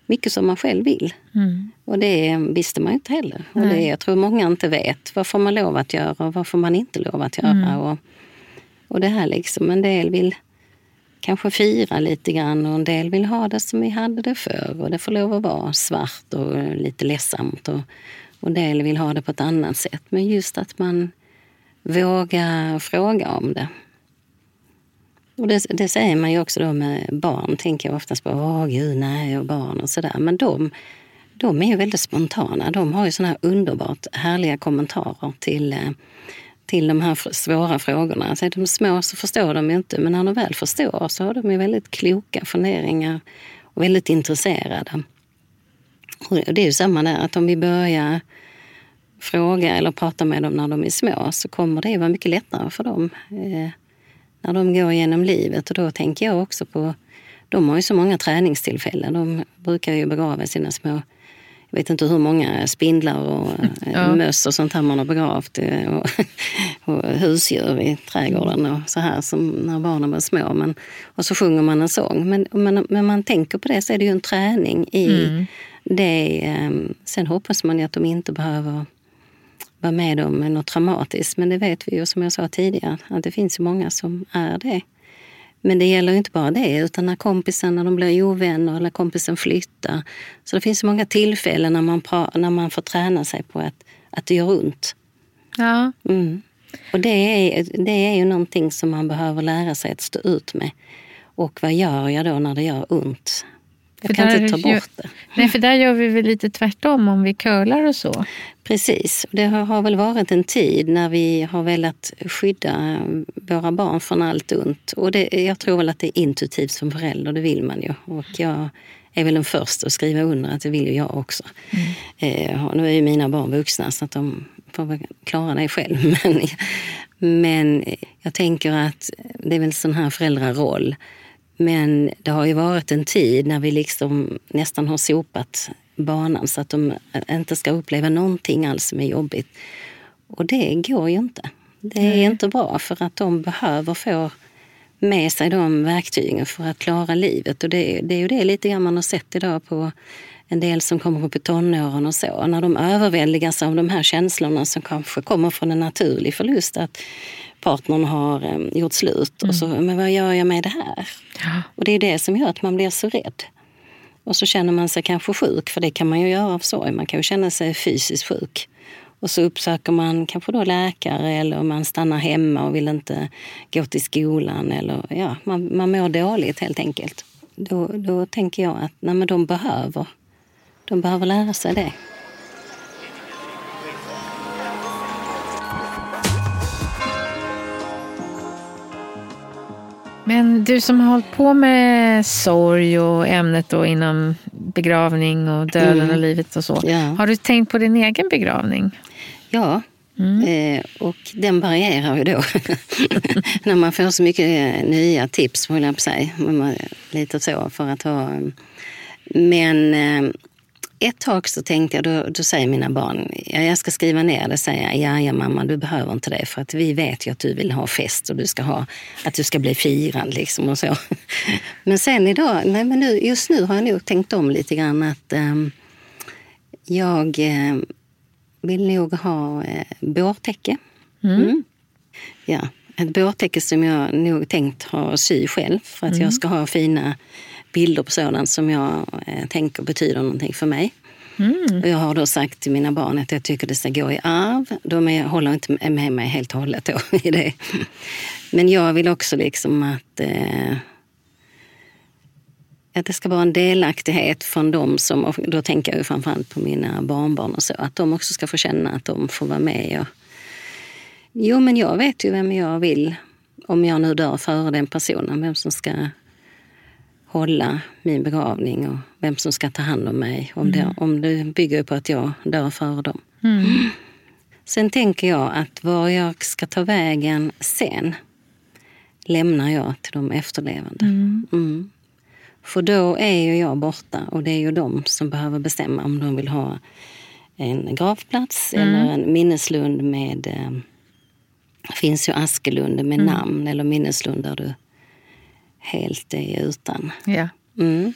mycket som man själv vill. Mm. Och det visste man inte heller. Och det, jag tror många inte vet. Vad får man lov att göra och vad får man inte lov att göra? Mm. Och, och det här liksom, en del vill kanske fira lite grann och en del vill ha det som vi hade det förr. Och det får lov att vara svart och lite ledsamt. Och en del vill ha det på ett annat sätt. Men just att man vågar fråga om det. Och det, det säger man ju också då med barn, tänker jag oftast på. Åh gud, nej, och barn och sådär. Men de, de är ju väldigt spontana. De har ju såna här underbart härliga kommentarer till, eh, till de här svåra frågorna. Så är de små så förstår de ju inte, men när de väl förstår så har de ju väldigt kloka funderingar och väldigt intresserade. Och det är ju samma där, att om vi börjar fråga eller prata med dem när de är små så kommer det vara mycket lättare för dem eh, när de går igenom livet. Och då tänker jag också på, de har ju så många träningstillfällen. De brukar ju begrava sina små, jag vet inte hur många spindlar och eh, Ja. möss och sånt här man har begravt. eh, Och, och husdjur i trädgården och så här som när barnen var små. Men, och så sjunger man en sång. Men, men, men man tänker på det så är det ju en träning i Mm. det. eh, Sen hoppas man ju att de inte behöver vara med om något traumatiskt. Men det vet vi ju som jag sa tidigare, att det finns många som är det. Men det gäller inte bara det, utan när kompisen när de blir ovänner eller kompisen flyttar. Så det finns många tillfällen när man, när man får träna sig på att, att det gör ont. Ja. Mm. Och det är, det är ju någonting som man behöver lära sig att stå ut med. Och vad gör jag då när det gör ont? Jag kan inte ta gör- bort det. Nej, för där gör vi väl lite tvärtom om vi curlar och så. Precis. Det har, har väl varit en tid när vi har velat skydda våra barn från allt ont. Och det, jag tror väl att det är intuitivt som förälder, det vill man ju. Och jag är väl den första att skriva under att det vill ju jag också. Eh, och nu är ju mina barn vuxna så att de får väl klara det själv. Men, men jag tänker att det är väl sån här föräldraroll. Men det har ju varit en tid när vi liksom nästan har sopat banan så att de inte ska uppleva någonting alls som är jobbigt. Och det går ju inte. Det är inte bra för att de behöver få med sig de verktygen för att klara livet. Och det, det är ju det lite grann man har sett idag på en del som kommer upp i tonåren och så. När de överväldigas av de här känslorna som kanske kommer från en naturlig förlust. Att partnern har eh, gjort slut och så, men vad gör jag med det här? Ja. Och det är det som gör att man blir så rädd. Och så känner man sig kanske sjuk, för det kan man ju göra av sorg. Man kan ju känna sig fysiskt sjuk. Och så uppsöker man kanske då läkare eller man stannar hemma och vill inte gå till skolan. Eller, ja, man, man mår dåligt helt enkelt. Då, då tänker jag att nej, men de behöver de behöver lära sig det. Men du som har hållit på med sorg och ämnet då inom begravning och döden Mm. och livet och så. Ja. Har du tänkt på din egen begravning? Ja, eh, och den varierar ju då. När man får så mycket eh, nya tips, håller jag på man- Lite så för att ha... Men eh, ett tag så tänkte jag, då, då säger mina barn, ja, jag ska skriva ner det, säger jag, ja, ja mamma du behöver inte det för att vi vet ju att du vill ha fest och du ska ha, att du ska bli firad liksom och så. Men sen idag, nej men nu, just nu har jag nog tänkt om lite grann att ehm, jag eh, vill nog ha eh, bårtäcke. Mm. Ja, ett bårtäcke som jag nog tänkt ha sy själv för att jag ska ha fina bilder på sådant som jag eh, tänker betyder någonting för mig. Och jag har då sagt till mina barn att jag tycker det ska gå i arv. De är, håller inte med mig helt och hållet då, i det. Men jag vill också liksom att, eh, att det ska vara en delaktighet från dem som, och då tänker jag ju framförallt på mina barnbarn och så, att de också ska få känna att de får vara med. Och, jo, men jag vet ju vem jag vill, om jag nu dör före den personen, vem som ska hålla min begravning och vem som ska ta hand om mig. Om, det, om det bygger på att jag dör före dem. Sen tänker jag att var jag ska ta vägen sen lämnar jag till de efterlevande. Mm. För då är ju jag borta och det är ju de som behöver bestämma om de vill ha en gravplats eller en minneslund med... Eh, det finns ju Askelund med namn eller minneslund där du helt är utan. Ja. Mm.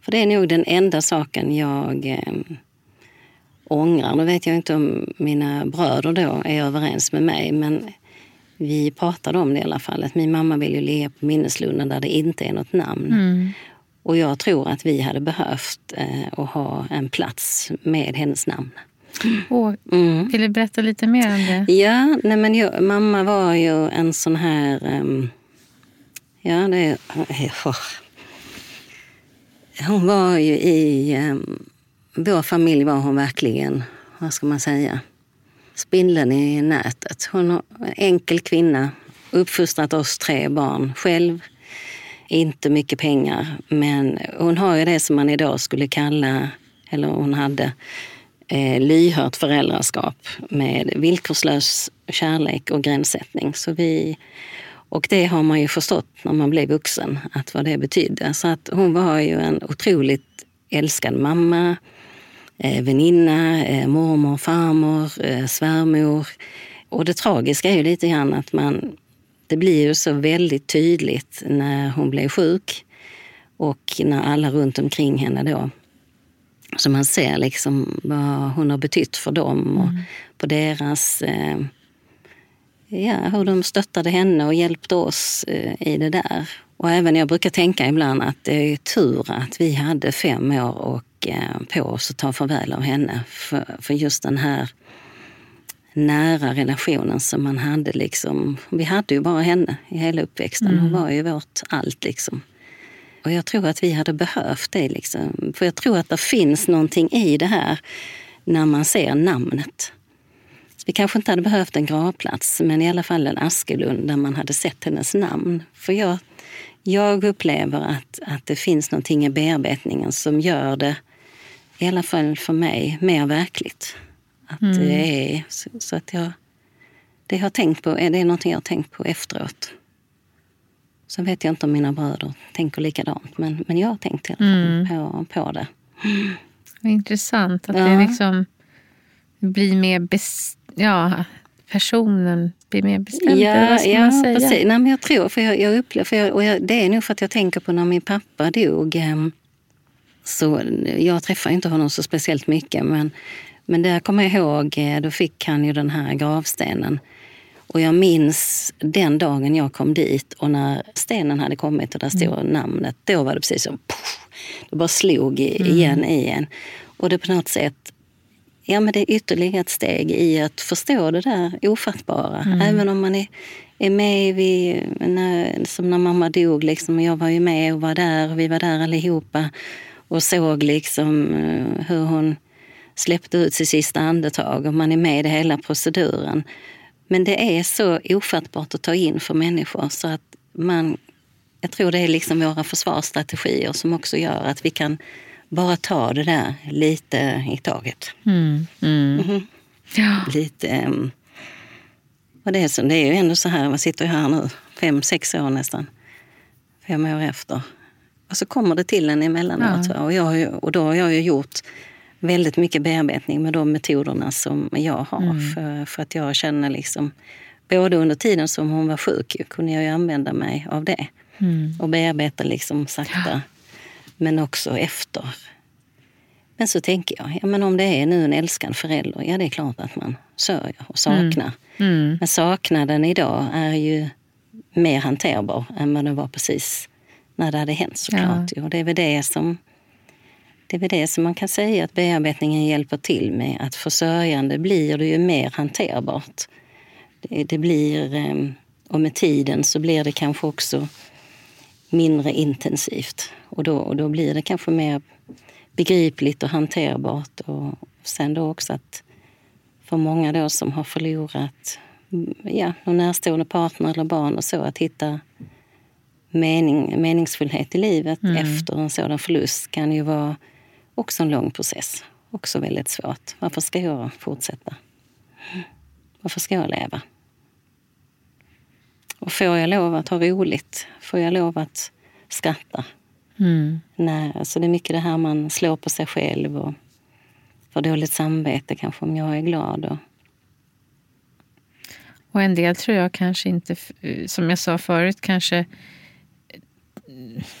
För det är nog den enda saken jag eh, ångrar. Nu vet jag inte om mina bröder då är överens med mig men vi pratade om det i alla fall. Att min mamma vill ju ligga på minneslunden där det inte är något namn. Och jag tror att vi hade behövt eh, att ha en plats med hennes namn. Åh, Mm. Vill du berätta lite mer om det? Ja, nej men jag, mamma var ju en sån här... ehm, ja, det åh. Hon var ju i... Um, vår familj var hon verkligen, vad ska man säga, spindeln i nätet. Hon är en enkel kvinna, uppfostrat oss tre barn själv. Inte mycket pengar, men hon har ju det som man idag skulle kalla, eller hon hade, eh, lyhört föräldraskap med villkorslös kärlek och gränssättning. Så vi, och det har man ju förstått när man blev vuxen, att vad det betydde. Så att hon var ju en otroligt älskad mamma, väninna, eh, mormor, farmor, eh, svärmor. Och det tragiska är ju lite grann att man, det blir ju så väldigt tydligt när hon blev sjuk och när alla runt omkring henne då så man ser liksom vad hon har betytt för dem och på deras... Eh, ja, hur de stöttade henne och hjälpte oss eh, i det där. Och även jag brukar tänka ibland att det är tur att vi hade fem år och, eh, på oss att ta farväl av henne. För, för just den här nära relationen som man hade. Liksom. Vi hade ju bara henne i hela uppväxten. Hon var ju vårt allt. liksom. Och jag tror att vi hade behövt det. Liksom. För jag tror att det finns någonting i det här när man ser namnet. Vi kanske inte hade behövt en gravplats, men i alla fall en Askelund där man hade sett hennes namn. För jag, jag upplever att, att det finns någonting i bearbetningen som gör det, i alla fall för mig, mer verkligt. Att det är så, så att jag... Det jag har tänkt på, är det någonting jag har tänkt på efteråt. Sen vet jag inte om mina bröder tänker likadant, men, men jag har tänkt i alla fall på, på det. Intressant att Ja. det liksom blir mer... Bes- ja, personen blir mer bestämd. ja säga? precis. Nej, men jag tror, för jag, jag upplever, för jag, och jag, det är nog för att jag tänker på när min pappa dog. Så jag träffar inte honom så speciellt mycket, men, men där kommer jag ihåg, eh, då fick han ju den här gravstenen. Och jag minns den dagen jag kom dit och när stenen hade kommit och där stod namnet, då var det precis som poff, det bara slog i- igen i en. Och det på något sätt Ja, men det är ytterligare ett steg i att förstå det där ofattbara. Även om man är, är med vid, när, som när mamma dog, liksom, jag var ju med och var där, och vi var där allihopa och såg liksom eh, hur hon släppte ut sitt sista andetag och man är med i hela proceduren. Men det är så ofattbart att ta in för människor så att man, jag tror det är liksom våra försvarsstrategier som också gör att vi kan bara ta det där lite i taget. Mm, mm. Mhm. Ja. Lite... ehm, och det, är så, det är ju ändå så här, vad sitter jag här nu, fem, sex år nästan. Fem år efter. Och så kommer det till en emellanåt. va? Och, jag, och då har jag ju gjort väldigt mycket bearbetning med de metoderna som jag har. För, för att jag känner liksom, både under tiden som hon var sjuk kunde jag ju använda mig av det. Och bearbeta liksom sakta. Men också efter. Men så tänker jag, ja, men om det är nu en älskad förälder, ja det är klart att man sörjer och saknar. Mm. Men saknaden idag är ju mer hanterbar än vad det var precis när det hade hänt såklart. ju. Och det är väl det som det är väl det som man kan säga att bearbetningen hjälper till med. Att försörjande blir det ju mer hanterbart. Det, det blir, ehm, och med tiden så blir det kanske också mindre intensivt. Och då, och då blir det kanske mer begripligt och hanterbart. Och sen då också att för många då som har förlorat ja, någon närstående partner eller barn och så, att hitta mening, meningsfullhet i livet mm. efter en sådan förlust kan ju vara också en lång process. Också väldigt svårt. Varför ska jag fortsätta? Varför ska jag leva? Och får jag lov att ha roligt? Får jag lov att skratta? Mm. Nej, alltså det är mycket det här man slår på sig själv och får dåligt samvete kanske om jag är glad. Och... och en del tror jag kanske inte, som jag sa förut, kanske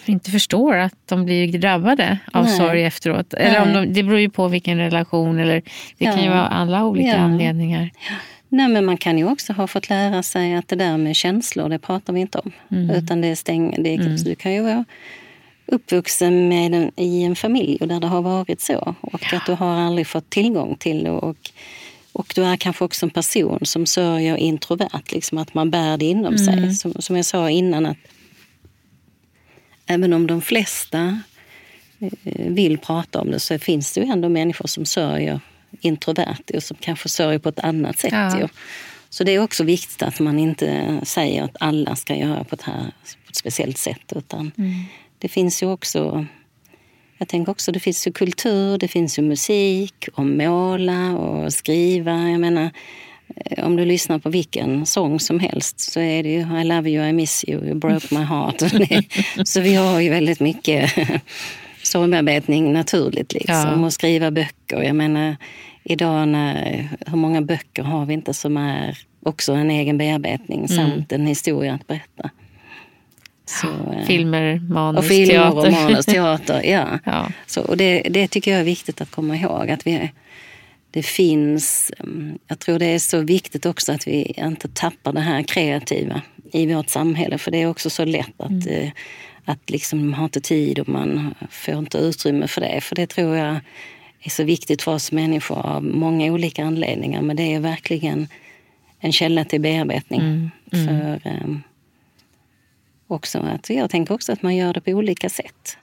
inte förstår att de blir drabbade av Nej. sorg efteråt. Eller om de, det beror ju på vilken relation, eller det ja. kan ju vara alla olika ja. anledningar. Nej, men man kan ju också ha fått lära sig att det där med känslor, det pratar vi inte om. Mm. Utan det är stäng, det är, mm. Du kan ju vara uppvuxen med en, i en familj där det har varit så. Och ja. att du har aldrig fått tillgång till det. Och, och du är kanske också en person som sörjer introvert, liksom att man bär det inom mm. sig. Som, som jag sa innan, att även om de flesta eh, vill prata om det så finns det ju ändå människor som sörjer introvert och som kanske sörjer på ett annat sätt. Ja. Så det är också viktigt att man inte säger att alla ska göra på ett, här, på ett speciellt sätt. Utan mm. Det finns ju också jag tänker också det finns ju kultur, det finns ju musik, och måla och skriva. Jag menar, om du lyssnar på vilken sång som helst så är det ju I love you, I miss you, you broke my heart. så vi har ju väldigt mycket sorgbearbetning naturligt. Liksom. Ja. Och skriva böcker. Jag menar, idag när, hur många böcker har vi inte som är också en egen bearbetning mm. samt en historia att berätta. Så, eh, filmer, manus, och filmer teater. och manus, teater. ja. ja. Så, och det, det tycker jag är viktigt att komma ihåg. Att vi, det finns... Mm, jag tror det är så viktigt också att vi inte tappar det här kreativa i vårt samhälle. För det är också så lätt att, mm. Eh, att liksom man har inte tid och man får inte utrymme för det. För det tror jag är så viktigt för oss människor av många olika anledningar. Men det är verkligen en källa till bearbetning. Mm. Mm. För um, också att, jag tänker också att man gör det på olika sätt.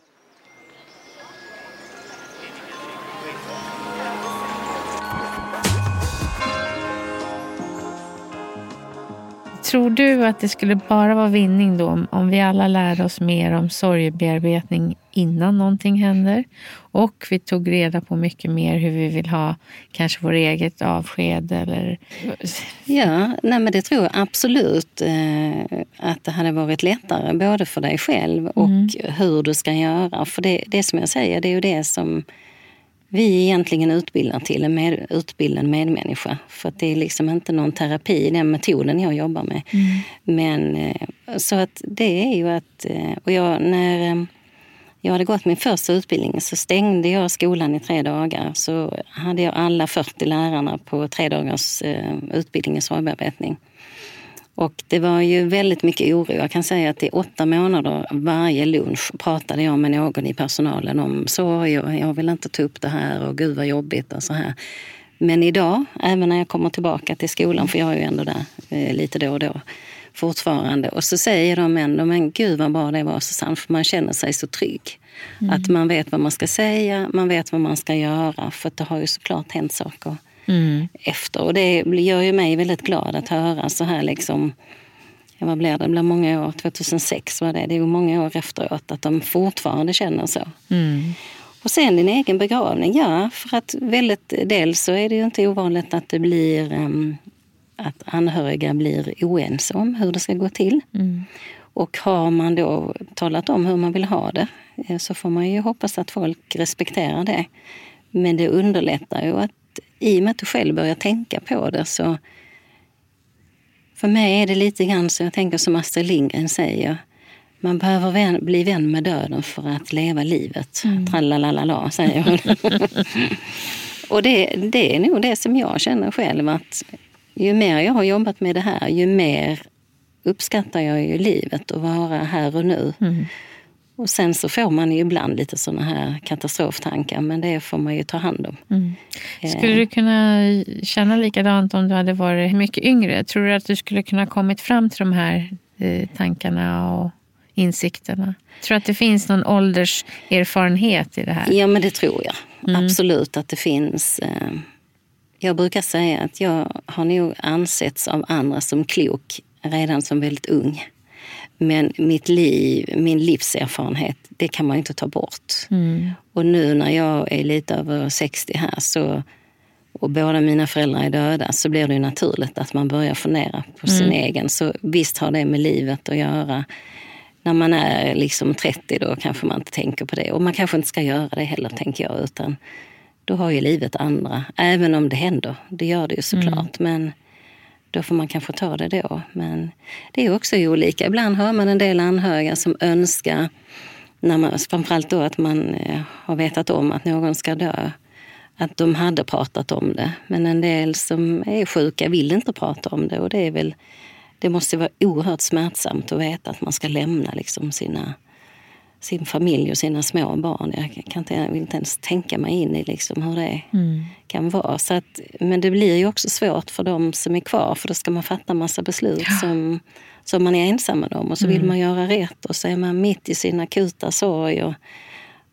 Tror du att det skulle bara vara vinning då om vi alla lärde oss mer om sorgebearbetning innan någonting händer och vi tog reda på mycket mer hur vi vill ha kanske vår eget avsked eller... Ja, nej men det tror jag absolut eh, att det hade varit lättare både för dig själv och mm. hur du ska göra. För det, det som jag säger, det är ju det som vi egentligen utbildar till en med, utbildad medmänniska. För det är liksom inte någon terapi i den metoden jag jobbar med. Mm. Men eh, så att det är ju att... Eh, och jag, när eh, jag hade gått min första utbildning så stängde jag skolan i tre dagar. Så hade jag alla 40 lärarna på tre dagars utbildning i sorgbearbetning. Och det var ju väldigt mycket oro. Jag kan säga att i åtta månader varje lunch pratade jag med någon i personalen om sorg och jag vill inte ta upp det här och gud vad jobbigt och så här. Men idag, även när jag kommer tillbaka till skolan, för jag är ju ändå där eh, lite då och då fortfarande. Och så säger de ändå, men gud vad bra det var Susanne, för man känner sig så trygg. Mm. Att man vet vad man ska säga, man vet vad man ska göra. För det har ju såklart hänt saker mm. efter. Och det gör ju mig väldigt glad att höra så här liksom ja, vad blir det? det blir många år, 2006 var det, det är ju många år efteråt, att de fortfarande känner så. Mm. Och sen din egen begravning, ja, för att väldigt dels så är det ju inte ovanligt att det blir um, att anhöriga blir oense om hur det ska gå till. Mm. Och har man då talat om hur man vill ha det eh, så får man ju hoppas att folk respekterar det. Men det underlättar ju att i och med att du själv börjar tänka på det så... För mig är det lite grann så jag tänker som Astrid Lindgren säger. Man behöver vän, bli vän med döden för att leva livet. Mm. Trallalalala, säger hon. och det, det är nog det som jag känner själv att ju mer jag har jobbat med det här, ju mer uppskattar jag ju livet och vara här och nu. Mm. Och sen så får man ju ibland lite sådana här katastroftankar, men det får man ju ta hand om. Mm. Skulle du kunna känna likadant om du hade varit mycket yngre? Tror du att du skulle kunna kommit fram till de här eh, tankarna och insikterna? Tror du att det finns någon ålderserfarenhet i det här? Ja, men det tror jag. Mm. Absolut att det finns. Eh, jag brukar säga att jag har nog ansetts av andra som klok redan som väldigt ung. Men mitt liv, min livserfarenhet, det kan man inte ta bort. Mm. Och nu när jag är lite över 60 här så, och båda mina föräldrar är döda så blir det naturligt att man börjar fundera på sin mm. egen. Så visst har det med livet att göra. När man är liksom 30 då kanske man inte tänker på det. Och man kanske inte ska göra det heller, tänker jag. Utan då har ju livet andra. Även om det händer, det gör det ju såklart. Mm. Men då får man kanske ta det då. Men det är också olika. Ibland hör man en del anhöriga som önskar, när man, framförallt då att man eh, har vetat om att någon ska dö, att de hade pratat om det. Men en del som är sjuka vill inte prata om det och det är väl det måste vara oerhört smärtsamt att veta att man ska lämna liksom sina sin familj och sina små barn. Jag, kan inte, jag vill inte ens tänka mig in i liksom hur det mm. kan vara. Så att, men det blir ju också svårt för de som är kvar för då ska man fatta massa beslut ja. som, som man är ensam med om. Och så mm. vill man göra rätt och så är man mitt i sin akuta sorg. Och,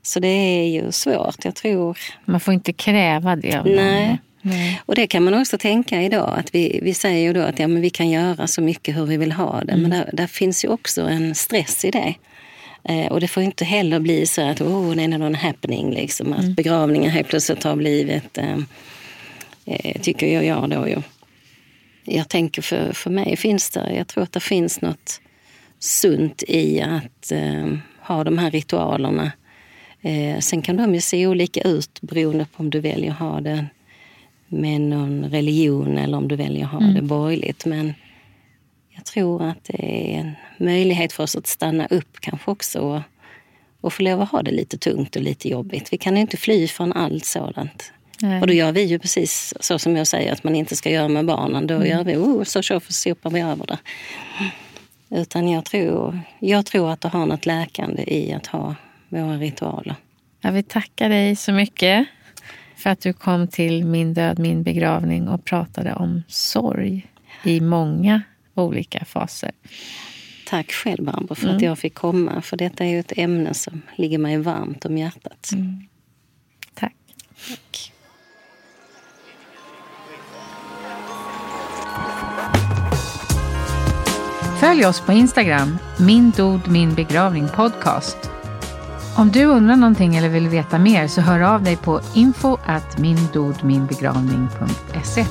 så det är ju svårt. Jag tror... Man får inte kräva det av Nej. Nej. Och det kan man också tänka idag. att Vi, vi säger ju då att ja, men vi kan göra så mycket hur vi vill ha det. Mm. Men där, där, finns ju också en stress i det. Eh, och det får inte heller bli så att oh, det är någon happening, liksom, att mm. begravningen helt plötsligt har blivit, eh, eh, tycker jag, jag då ju. Jag tänker för, för mig finns det, jag tror att det finns något sunt i att eh, ha de här ritualerna. Eh, sen kan de ju se olika ut beroende på om du väljer att ha det med någon religion eller om du väljer att ha mm. det borgerligt. Men jag tror att det är en möjlighet för oss att stanna upp kanske också och, och få lov att ha det lite tungt och lite jobbigt. Vi kan inte fly från allt sådant. Nej. Och då gör vi ju precis så som jag säger att man inte ska göra med barnen. Då mm. gör vi, oh, så sopar vi över det. Utan jag tror, jag tror att det har något läkande i att ha våra ritualer. Jag vill tacka dig så mycket för att du kom till Min död, min begravning och pratade om sorg i många olika faser. Tack själv Barbro för mm. att jag fick komma. För detta är ju ett ämne som ligger mig varmt om hjärtat. Mm. Tack. Tack. Följ oss på Instagram, min dod min begravning podcast. Om du undrar någonting eller vill veta mer så hör av dig på info at mindodminbegravning.se.